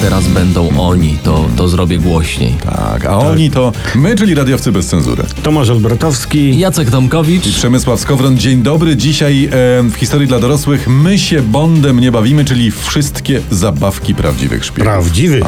Teraz będą oni, to, to zrobię głośniej. Tak, a oni to my, czyli radiowcy bez cenzury. Tomasz Olbratowski. Jacek Tomkowicz. I Przemysław Skowron, dzień dobry. Dzisiaj e, w historii dla dorosłych my się Bondem nie bawimy, czyli wszystkie zabawki prawdziwych szpiegów. Prawdziwy.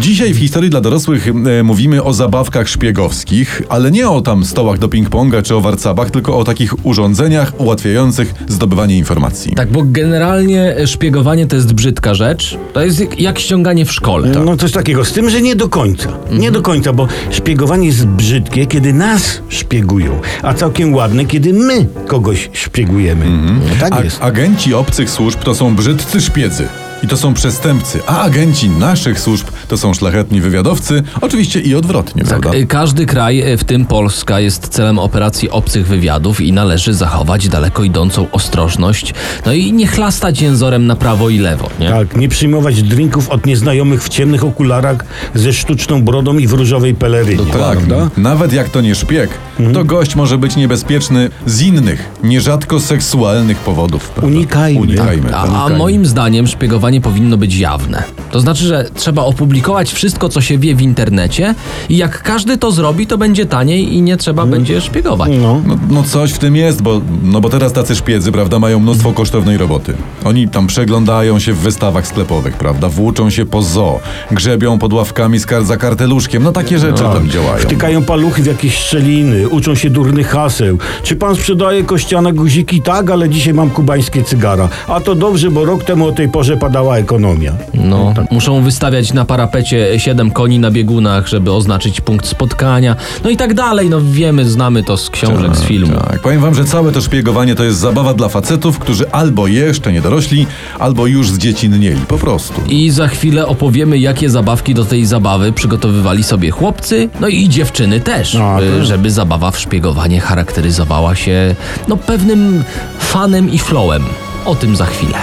Dzisiaj w historii dla dorosłych e, mówimy o zabawkach szpiegowskich, ale nie o tam stołach do ping-ponga czy o warcabach, tylko o takich urządzeniach ułatwiających zdobywanie informacji. Tak, bo generalnie szpiegowanie to jest brzydka rzecz. To jest jak- jak ściąganie w szkole. No coś takiego, z tym, że nie do końca. Nie Mhm. do końca, bo szpiegowanie jest brzydkie, kiedy nas szpiegują, a całkiem ładne, kiedy my kogoś szpiegujemy. No, tak Mhm. A, jest. agenci obcych służb to są brzydcy szpiedzy. I to są przestępcy, a agenci naszych służb to są szlachetni wywiadowcy, oczywiście i odwrotnie, Tak, prawda? y, każdy kraj, y, w tym Polska, jest celem operacji obcych wywiadów i należy zachować daleko idącą ostrożność, no i nie chlastać jęzorem na prawo i lewo, nie? Tak, nie przyjmować drinków od nieznajomych w ciemnych okularach ze sztuczną brodą i w różowej pelerynie. Tak, prawda? nawet jak to nie szpieg, Mhm. to gość może być niebezpieczny z innych, nierzadko seksualnych powodów. Prawda? Unikajmy. Unikajmy. A, tak. a moim zdaniem szpiegowanie powinno być jawne. To znaczy, że trzeba opublikować wszystko, co się wie w internecie i jak każdy to zrobi, to będzie taniej i nie trzeba będzie szpiegować. No. No, no coś w tym jest, bo, no bo teraz tacy szpiedzy, prawda, mają mnóstwo kosztownej roboty. Oni tam przeglądają się w wystawach sklepowych, prawda, włóczą się po zoo, grzebią pod ławkami z kar za karteluszkiem, no takie rzeczy tam działają. Wtykają paluchy w jakieś szczeliny, uczą się durnych haseł. Czy pan sprzedaje kościane guziki? Tak, ale dzisiaj mam kubańskie cygara. A to dobrze, bo rok temu o tej porze padała ekonomia. No, muszą wystawiać na parapecie siedem koni na biegunach, żeby oznaczyć punkt spotkania. No i tak dalej. No wiemy, znamy to z książek, z filmu. Tak, powiem wam, że całe to szpiegowanie to jest zabawa dla facetów, którzy albo jeszcze nie dorośli, albo już zdziecinnieli, po prostu. I za chwilę opowiemy, jakie zabawki do tej zabawy przygotowywali sobie chłopcy, no i dziewczyny też, to- y, żeby zabawa w szpiegowanie charakteryzowała się no pewnym fanem i flowem. O tym za chwilę.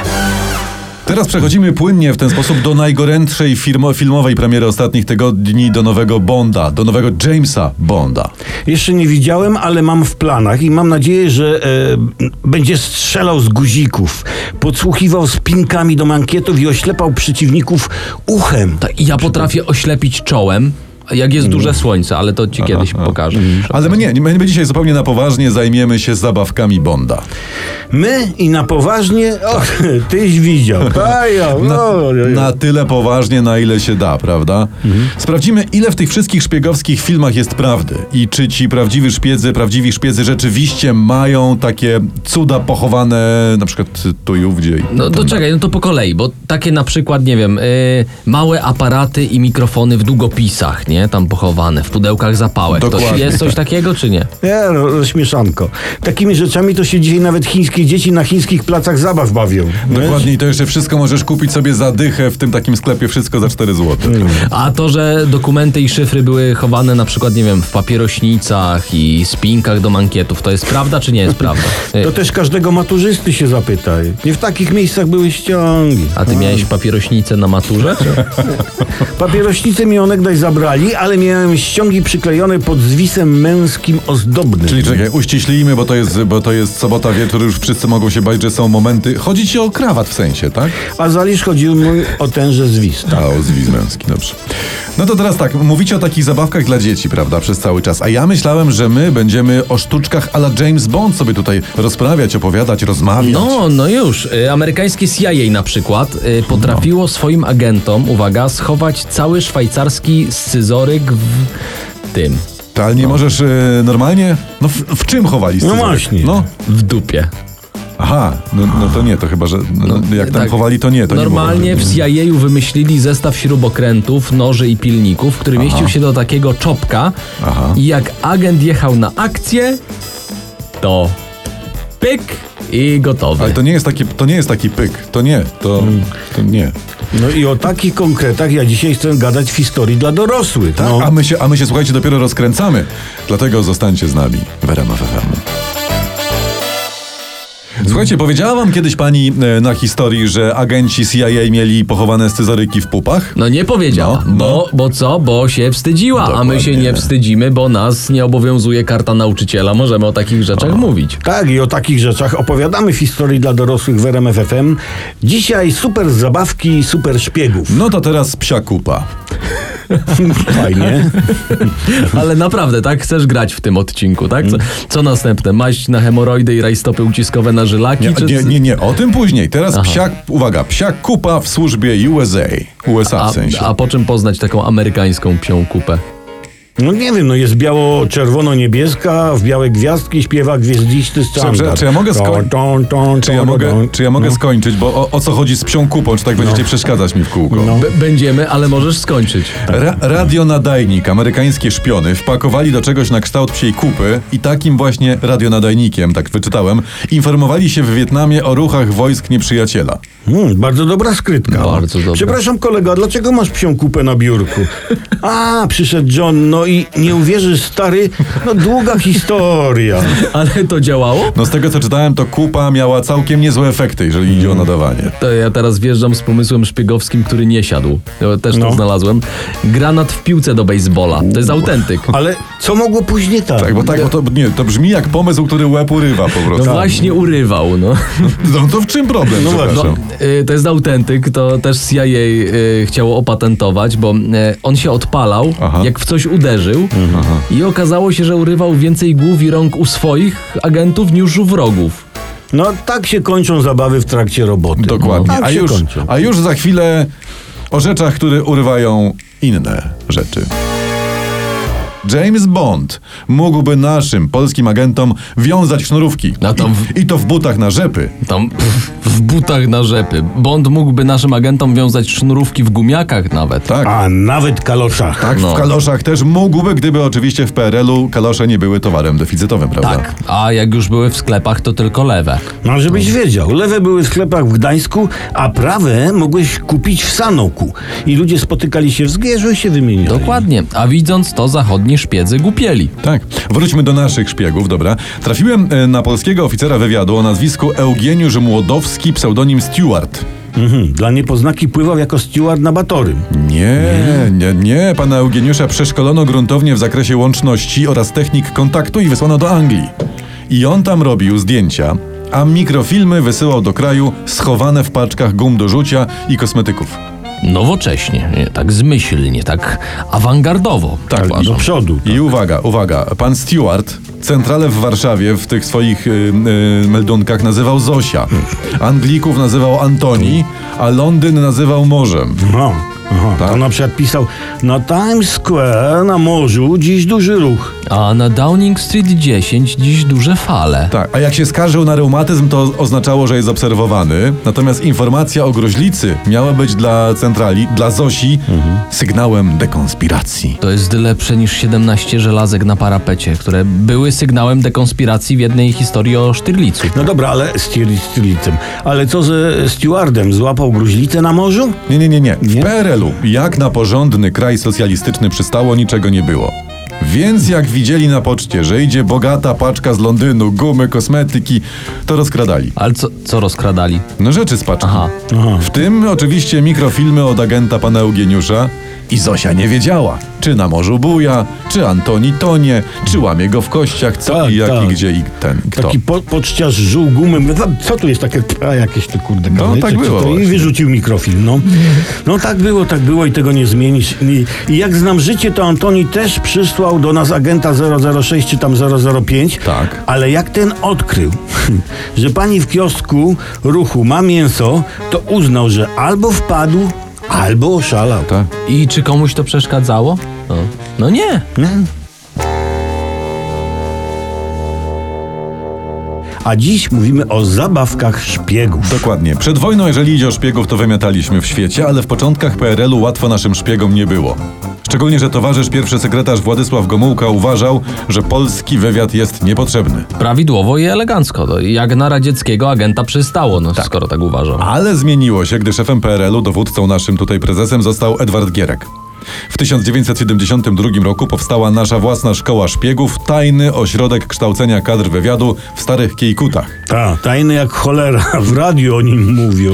Teraz przechodzimy płynnie w ten sposób do najgorętszej firmo, filmowej premiery ostatnich tygodni, do nowego Bonda, do nowego Jamesa Bonda. Jeszcze nie widziałem, ale mam w planach i mam nadzieję, że e, będzie strzelał z guzików, podsłuchiwał spinkami do mankietów i oślepał przeciwników uchem. Tak, i ja potrafię oślepić czołem, jak jest duże słońce, ale to ci kiedyś pokażę. Ale my nie, my my dzisiaj zupełnie na poważnie zajmiemy się zabawkami Bonda. My i na poważnie, o, tyś widział. Ajo, Na, na tyle poważnie, na ile się da, prawda? Sprawdzimy, ile w tych wszystkich szpiegowskich filmach jest prawdy i czy ci prawdziwi szpiedzy, prawdziwi szpiedzy rzeczywiście mają takie cuda pochowane na przykład tu i ówdzie. i No to tam- czekaj, no to po kolei, bo takie na przykład, nie wiem, y, małe aparaty i mikrofony w długopisach, nie? Tam pochowane, w pudełkach zapałek. To Dokładnie. jest coś takiego, czy nie? Nie, no, rozśmieszanko. Takimi rzeczami to się dzisiaj nawet chińskie dzieci na chińskich placach zabaw bawią. Dokładnie i to jeszcze wszystko możesz kupić sobie za dychę w tym takim sklepie, wszystko za 4 zł. A to, że dokumenty i szyfry były chowane na przykład, nie wiem, w papierośnicach i spinkach do mankietów, to jest prawda, czy nie jest prawda? To też każdego maturzysty się zapytaj. Nie w takich miejscach były ściągi. A ty miałeś papierośnicę na maturze? Papierośnicę mi onegdaj zabrali, ale miałem ściągi przyklejone pod zwisem męskim ozdobnym. Czyli czekaj, uściślijmy, bo to, jest, bo to jest sobota wieczór, już wszyscy mogą się bać, że są momenty. Chodzi ci o krawat w sensie, tak? A zalisz chodził mój o tenże zwis. A, o zwis męski, dobrze. No to teraz tak, mówicie o takich zabawkach dla dzieci, prawda, przez cały czas. A ja myślałem, że my będziemy o sztuczkach ala James Bond sobie tutaj rozprawiać, opowiadać, rozmawiać. No, no już. Y, Amerykańskie CIA na przykład y, potrafiło swoim agentom, uwaga, schować cały szwajcarski scyzoryk w tym, To, ale nie możesz e, normalnie? No w, w czym chowali No scyzoryk? właśnie. No, w dupie. aha, no, no to nie, to chyba, że no, jak tam Tak. chowali, to nie, to Normalnie nie w CIA wymyślili zestaw śrubokrętów, noży i pilników, który mieścił się do takiego czopka Aha. i jak agent jechał na akcję, to pyk i gotowy. Ale to nie jest taki, to nie jest taki pyk, to nie, to, Mm. to nie. No i o takich konkretach ja dzisiaj chcę gadać w historii dla dorosłych. Tak, No. a, my się, a my się, słuchajcie, dopiero rozkręcamy. Dlatego zostańcie z nami w RMF FM. Słuchajcie, powiedziała wam kiedyś pani e, na historii, że agenci CIA mieli pochowane scyzoryki w pupach? No nie powiedziała, No, no. Bo, bo co? Bo się wstydziła, a my się Dokładnie. nie wstydzimy, bo nas nie obowiązuje karta nauczyciela. Możemy o takich rzeczach mówić. Tak, i o takich rzeczach opowiadamy w historii dla dorosłych w RMF FM. Dzisiaj super zabawki i super szpiegów. No to teraz psia kupa. Fajnie. Ale naprawdę, tak? Chcesz grać w tym odcinku, tak? Co, co następne? Maść na hemoroidy i rajstopy uciskowe na żylaki? Nie, czy... nie, nie, nie, o tym później. Teraz psia, uwaga, psia kupa w służbie USA. USA A, w sensie. a po czym poznać taką amerykańską psią kupę? No nie wiem, no jest biało-czerwono-niebieska, w białe gwiazdki śpiewa gwiezdzisty standard. Dobrze, czy ja mogę skoń- Ton, ton, Czy ja mogę, czy ja mogę skończyć, bo o, o co chodzi z psią kupą? Czy tak będziecie przeszkadzać mi w kółko? No. Będziemy, ale możesz skończyć. Ra radionadajnik, amerykańskie szpiony wpakowali do czegoś na kształt psiej kupy i takim właśnie radionadajnikiem, tak wyczytałem, informowali się w Wietnamie o ruchach wojsk nieprzyjaciela. Hmm, bardzo dobra skrytka. Bardzo dobra. Przepraszam kolego, a dlaczego masz psią kupę na biurku? A, przyszedł John, no i nie uwierzysz stary, no długa historia. Ale to działało? No z tego co czytałem, to kupa miała całkiem niezłe efekty, jeżeli idzie o nadawanie. To ja teraz wjeżdżam z pomysłem szpiegowskim, który nie siadł. Ja też No. to znalazłem. Granat w piłce do baseballa. To jest autentyk. Ale co mogło później tak? Tak, bo tak, bo to, nie, to brzmi jak pomysł, który łeb urywa po No prostu. właśnie urywał, no. No to w czym problem, No właśnie. przepraszam? Y, To jest autentyk, to też CIA y, chciało opatentować, bo y, on się odpalał, Aha. jak w coś uderzył i okazało się, że urywał więcej głów i rąk u swoich agentów niż u wrogów. No tak się kończą zabawy w trakcie roboty. Dokładnie. No, tak a, już, kończą. a już za chwilę o rzeczach, które urywają inne rzeczy. James Bond mógłby naszym polskim agentom wiązać sznurówki. No to w- I, I to w butach na rzepy. Tam w butach na rzepy. Bond mógłby naszym agentom wiązać sznurówki w gumiakach nawet. Tak. A nawet kaloszach. Tak, No. w kaloszach też mógłby, gdyby oczywiście w PRL-u kalosze nie były towarem deficytowym, prawda? Tak. A jak już były w sklepach, to tylko lewe. No, żebyś wiedział, lewe były w sklepach w Gdańsku, a prawe mogłeś kupić w Sanoku. I ludzie spotykali się w Zgierzu i się wymieniali. Dokładnie. A widząc to, zachodni szpiedzy głupieli. Tak. Wróćmy do naszych szpiegów, dobra. Trafiłem e, na polskiego oficera wywiadu o nazwisku Eugeniusz Młodowski, pseudonim Stewart. Mhm. Dla niepoznaki pływał jako steward na Batorym. Nie, nie, nie. Pana Eugeniusza przeszkolono gruntownie w zakresie łączności oraz technik kontaktu i wysłano do Anglii. I on tam robił zdjęcia, a mikrofilmy wysyłał do kraju schowane w paczkach gum do rzucia i kosmetyków. Nowocześnie, nie, tak zmyślnie, tak awangardowo. Tak, uważam. Do przodu. I uwaga, uwaga, pan Stewart centralę w Warszawie w tych swoich y, y, meldunkach nazywał Zosia. Anglików nazywał Antoni, a Londyn nazywał morzem. Aha, aha. Tak. To na przykład pisał na Times Square na morzu dziś duży ruch. A na Downing Street 10 dziś duże fale. Tak, a jak się skarżył na reumatyzm, to oznaczało, że jest obserwowany. Natomiast informacja o gruźlicy miała być dla centrali, dla Zosi, sygnałem dekonspiracji. To jest lepsze niż 17 żelazek na parapecie, które były sygnałem dekonspiracji w jednej historii o Sztyrlicu. No dobra, ale Stirlicem. Ale co ze stewardem? Złapał gruźlicę na morzu? Nie, nie, nie, nie. W Nie? PRL-u, jak na porządny kraj socjalistyczny przystało, niczego nie było. Więc jak widzieli na poczcie, że idzie bogata paczka z Londynu, gumy, kosmetyki, to rozkradali. Ale co, co rozkradali? No rzeczy z paczki. Aha. Aha. W tym oczywiście mikrofilmy od agenta pana Eugeniusza. I Zosia nie wiedziała, czy na morzu buja, czy Antoni tonie, czy łamie go w kościach, co Tak, i jak tak. i gdzie i ten i kto. Taki po, poczciarz żuł gumę. Mówię, "Co- Co tu jest takie, a jakieś te kurde No, tak czy- czy było to? I właśnie. wyrzucił mikrofilm, no. No tak było, tak było i tego nie zmienisz. I, I jak znam życie, to Antoni też przysłał do nas agenta 006 czy tam 005. Tak. Ale jak ten odkrył, że pani w kiosku ruchu ma mięso, to uznał, że albo wpadł, albo oszalał. Tak. I czy komuś to przeszkadzało? No, no nie. Nie? A dziś mówimy o zabawkach szpiegów. Dokładnie. Przed wojną, jeżeli idzie o szpiegów, to wymiataliśmy w świecie, ale w początkach PRL-u łatwo naszym szpiegom nie było. Szczególnie, że towarzysz pierwszy sekretarz Władysław Gomułka uważał, że polski wywiad jest niepotrzebny. Prawidłowo i elegancko. No, jak na radzieckiego agenta przystało, no, skoro tak uważam. Ale zmieniło się, gdy szefem PRL-u, dowódcą naszym tutaj prezesem, został Edward Gierek. W 1972 roku powstała nasza własna szkoła szpiegów, tajny ośrodek kształcenia kadr wywiadu w Starych Kiejkutach. Ta, tajny jak cholera, w radiu o nim mówią.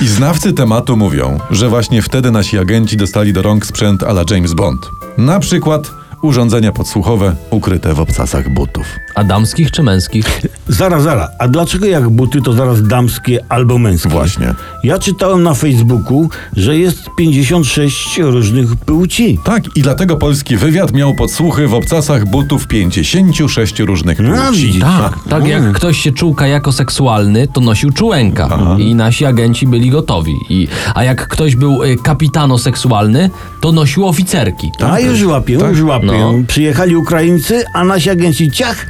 I znawcy tematu mówią, że właśnie wtedy nasi agenci dostali do rąk sprzęt a la James Bond. Na przykład urządzenia podsłuchowe ukryte w obcasach butów. A damskich czy męskich? Zaraz, zaraz, a dlaczego jak buty to zaraz damskie albo męskie? Właśnie. Ja czytałem na Facebooku, że jest 56 różnych płci. Tak, i dlatego polski wywiad miał podsłuchy w obcasach butów 56 różnych No, płci. widzisz. Tak, tak jak ktoś się czuł jako seksualny, to nosił czułenka i nasi agenci byli gotowi. I, a jak ktoś był y, kapitano seksualny, to nosił oficerki. A już łapią, już łapią. No. Przyjechali Ukraińcy, a nasi agenci ciach,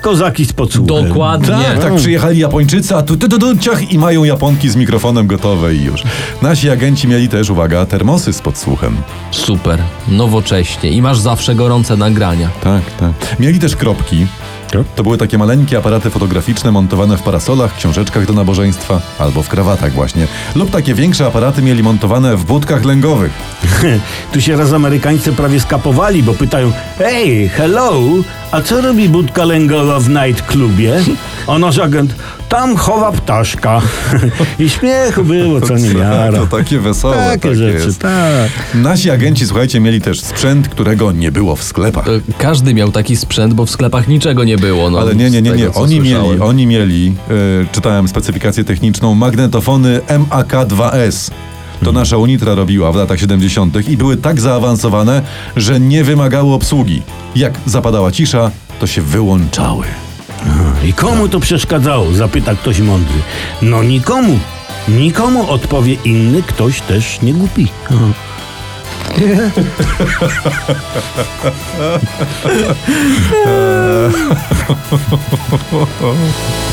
kozaki z podsłuchem. Dokładnie. Tak, tak, przyjechali Japończycy, a tu, tu, tu, tu ciach i mają Japonki z mikrofonem gotowe i już. Nasi agenci mieli też, uwaga, termosy z podsłuchem. Super, nowocześnie i masz zawsze gorące nagrania. Tak, tak. Mieli też kropki. To były takie maleńkie aparaty fotograficzne montowane w parasolach, książeczkach do nabożeństwa albo w krawatach właśnie. Lub takie większe aparaty mieli montowane w budkach lęgowych. Tu się raz Amerykańcy prawie skapowali, bo pytają Hey, hello, a co robi budka lęgowa w nightclubie? A nasz agent, tam chowa ptaszka. I śmiechu było, co nie miara. To takie wesołe. Takie tak rzeczy, jest. tak. Nasi agenci, słuchajcie, mieli też sprzęt, którego nie było w sklepach. To Każdy miał taki sprzęt, bo w sklepach niczego nie było. No, Ale nie, nie, nie, nie. tego, Oni słyszałem. mieli, oni mieli, e, czytałem specyfikację techniczną, magnetofony MAK-2S. To nasza Unitra robiła w latach 70. i były tak zaawansowane, że nie wymagały obsługi. Jak zapadała cisza, to się wyłączały. I komu to przeszkadzało? Zapyta ktoś mądry. No nikomu. Nikomu odpowie inny ktoś też nie głupi.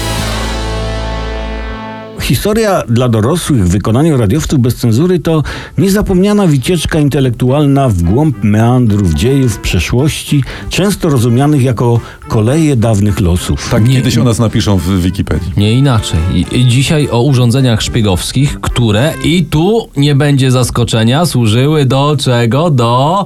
Historia dla dorosłych w wykonaniu radiowców bez cenzury to niezapomniana wycieczka intelektualna w głąb meandrów dziejów przeszłości, często rozumianych jako koleje dawnych losów. Tak Nie- kiedyś o nas napiszą w Wikipedii. Nie inaczej. I, dzisiaj o urządzeniach szpiegowskich, które i tu nie będzie zaskoczenia, służyły do czego? Do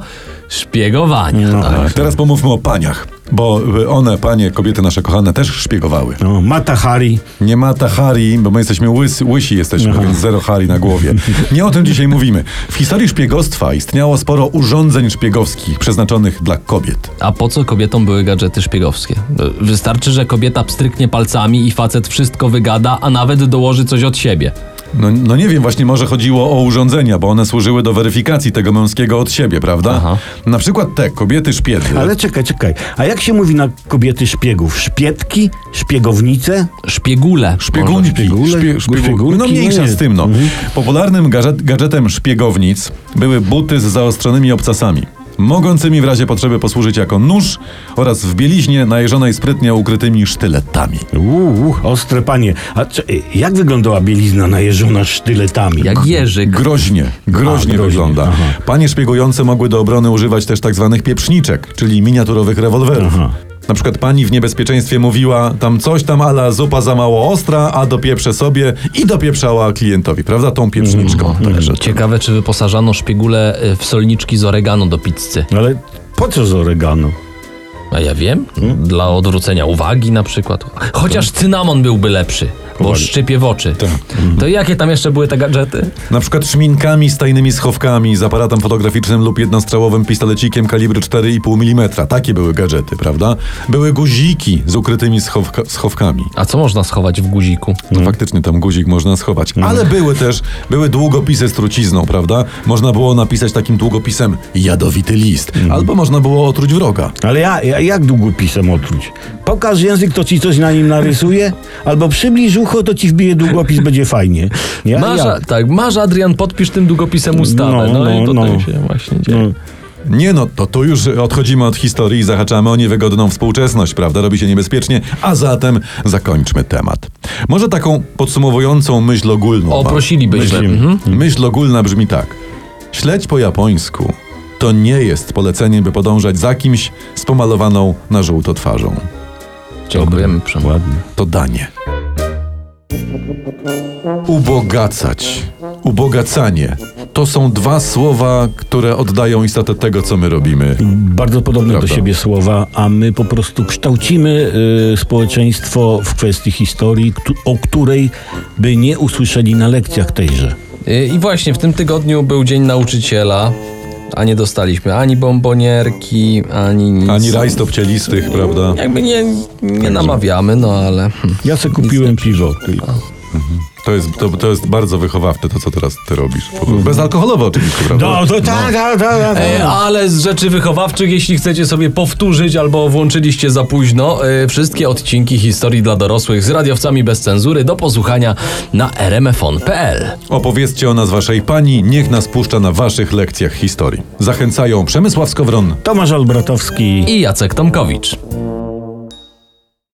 szpiegowania. No. tak. Tak, teraz pomówmy o paniach, bo y, one, panie, kobiety nasze kochane, też szpiegowały. No, Mata Hari. Nie ma ta Hari, bo my jesteśmy łysi jesteśmy, więc zero Hari na głowie. Nie o tym dzisiaj mówimy. W historii szpiegostwa istniało sporo urządzeń szpiegowskich przeznaczonych dla kobiet. A po co kobietom były gadżety szpiegowskie? Wystarczy, że kobieta pstryknie palcami i facet wszystko wygada, a nawet dołoży coś od siebie. No, no nie wiem, właśnie może chodziło o urządzenia, bo one służyły do weryfikacji tego męskiego od siebie, prawda? Aha. Na przykład te kobiety szpiedzy. Ale czekaj, czekaj. A jak się mówi na kobiety szpiegów? Szpiedki? Szpiegownice? Szpiegule. Szpiegunki. szpiegule? Szpie. Szpiegulki? No mniejsza Nie. z tym, no. Popularnym gadżet, gadżetem szpiegownic były buty z zaostrzonymi obcasami. Mogącymi w razie potrzeby posłużyć jako nóż oraz w bieliźnie najeżonej sprytnie ukrytymi sztyletami. Uuu, ostre panie. A cze- jak wyglądała bielizna najeżona sztyletami? Jak jeżyk. Groźnie, groźnie A, groźnie, wygląda. aha. Panie szpiegujące mogły do obrony używać też tak zwanych pieprzniczek, czyli miniaturowych rewolwerów. Aha. Na przykład pani w niebezpieczeństwie mówiła tam coś tam ala zupa za mało ostra, a dopieprze sobie i dopieprzała klientowi, prawda? Tą pieprzniczką. Także to- Ciekawe, czy wyposażano szpiegule y, w solniczki z oregano do pizzy. Ale po co z oregano? A ja wiem, dla odwrócenia uwagi na przykład. Chociaż cynamon byłby lepszy, bo Poważnie. szczypie w oczy. Tak. To jakie tam jeszcze były te gadżety? Na przykład szminkami z tajnymi schowkami, z aparatem fotograficznym lub jednostrzałowym pistolecikiem kalibru 4,5 mm. Takie były gadżety, prawda? Były guziki z ukrytymi schowka- schowkami. A co można schować w guziku? No faktycznie tam guzik można schować. Ale były też, były długopisy z trucizną, prawda? Można było napisać takim długopisem jadowity list. Albo można było otruć wroga. Ale ja, ja, jak długopisem otruć? Pokaż język, to ci coś na nim narysuje, albo przybliż ucho, to ci wbije długopis, będzie fajnie. Ja, Masz, ja. tak, masz Adrian, podpisz tym długopisem ustawę. No, No, i no, potem no. się właśnie dzieje. No. Nie no, to tu już odchodzimy od historii i zahaczamy o niewygodną współczesność, prawda? Robi się niebezpiecznie, a zatem zakończmy temat. Może taką podsumowującą myśl ogólną. O, prosilibyśmy. Myślimy. Mhm. Myśl ogólna brzmi tak. Śledź po japońsku to nie jest poleceniem, by podążać za kimś z pomalowaną na żółto twarzą. Dziękujemy. Ładnie. To danie. Ubogacać. Ubogacanie to są dwa słowa, które oddają istotę tego, co my robimy. Bardzo podobne Prawda. do siebie słowa, a my po prostu kształcimy y, społeczeństwo w kwestii historii, o której by nie usłyszeli na lekcjach tejże. Y, I właśnie w tym tygodniu był Dzień Nauczyciela, a nie dostaliśmy ani bombonierki, ani nic. Ani rajstop cielistych, prawda? Jakby nie, nie namawiamy, no ale... Ja se kupiłem piwo. tylko. To jest, to, to jest bardzo wychowawcze, to co teraz ty robisz. Bezalkoholowe oczywiście, prawda? No, to tak, tak, tak. E, ale z rzeczy wychowawczych, jeśli chcecie sobie powtórzyć albo włączyliście za późno, e, wszystkie odcinki historii dla dorosłych z radiowcami bez cenzury do posłuchania na rmfon.pl. Opowiedzcie o nas waszej pani, niech nas puszcza na waszych lekcjach historii. Zachęcają Przemysław Skowron Tomasz Olbratowski. I Jacek Tomkowicz.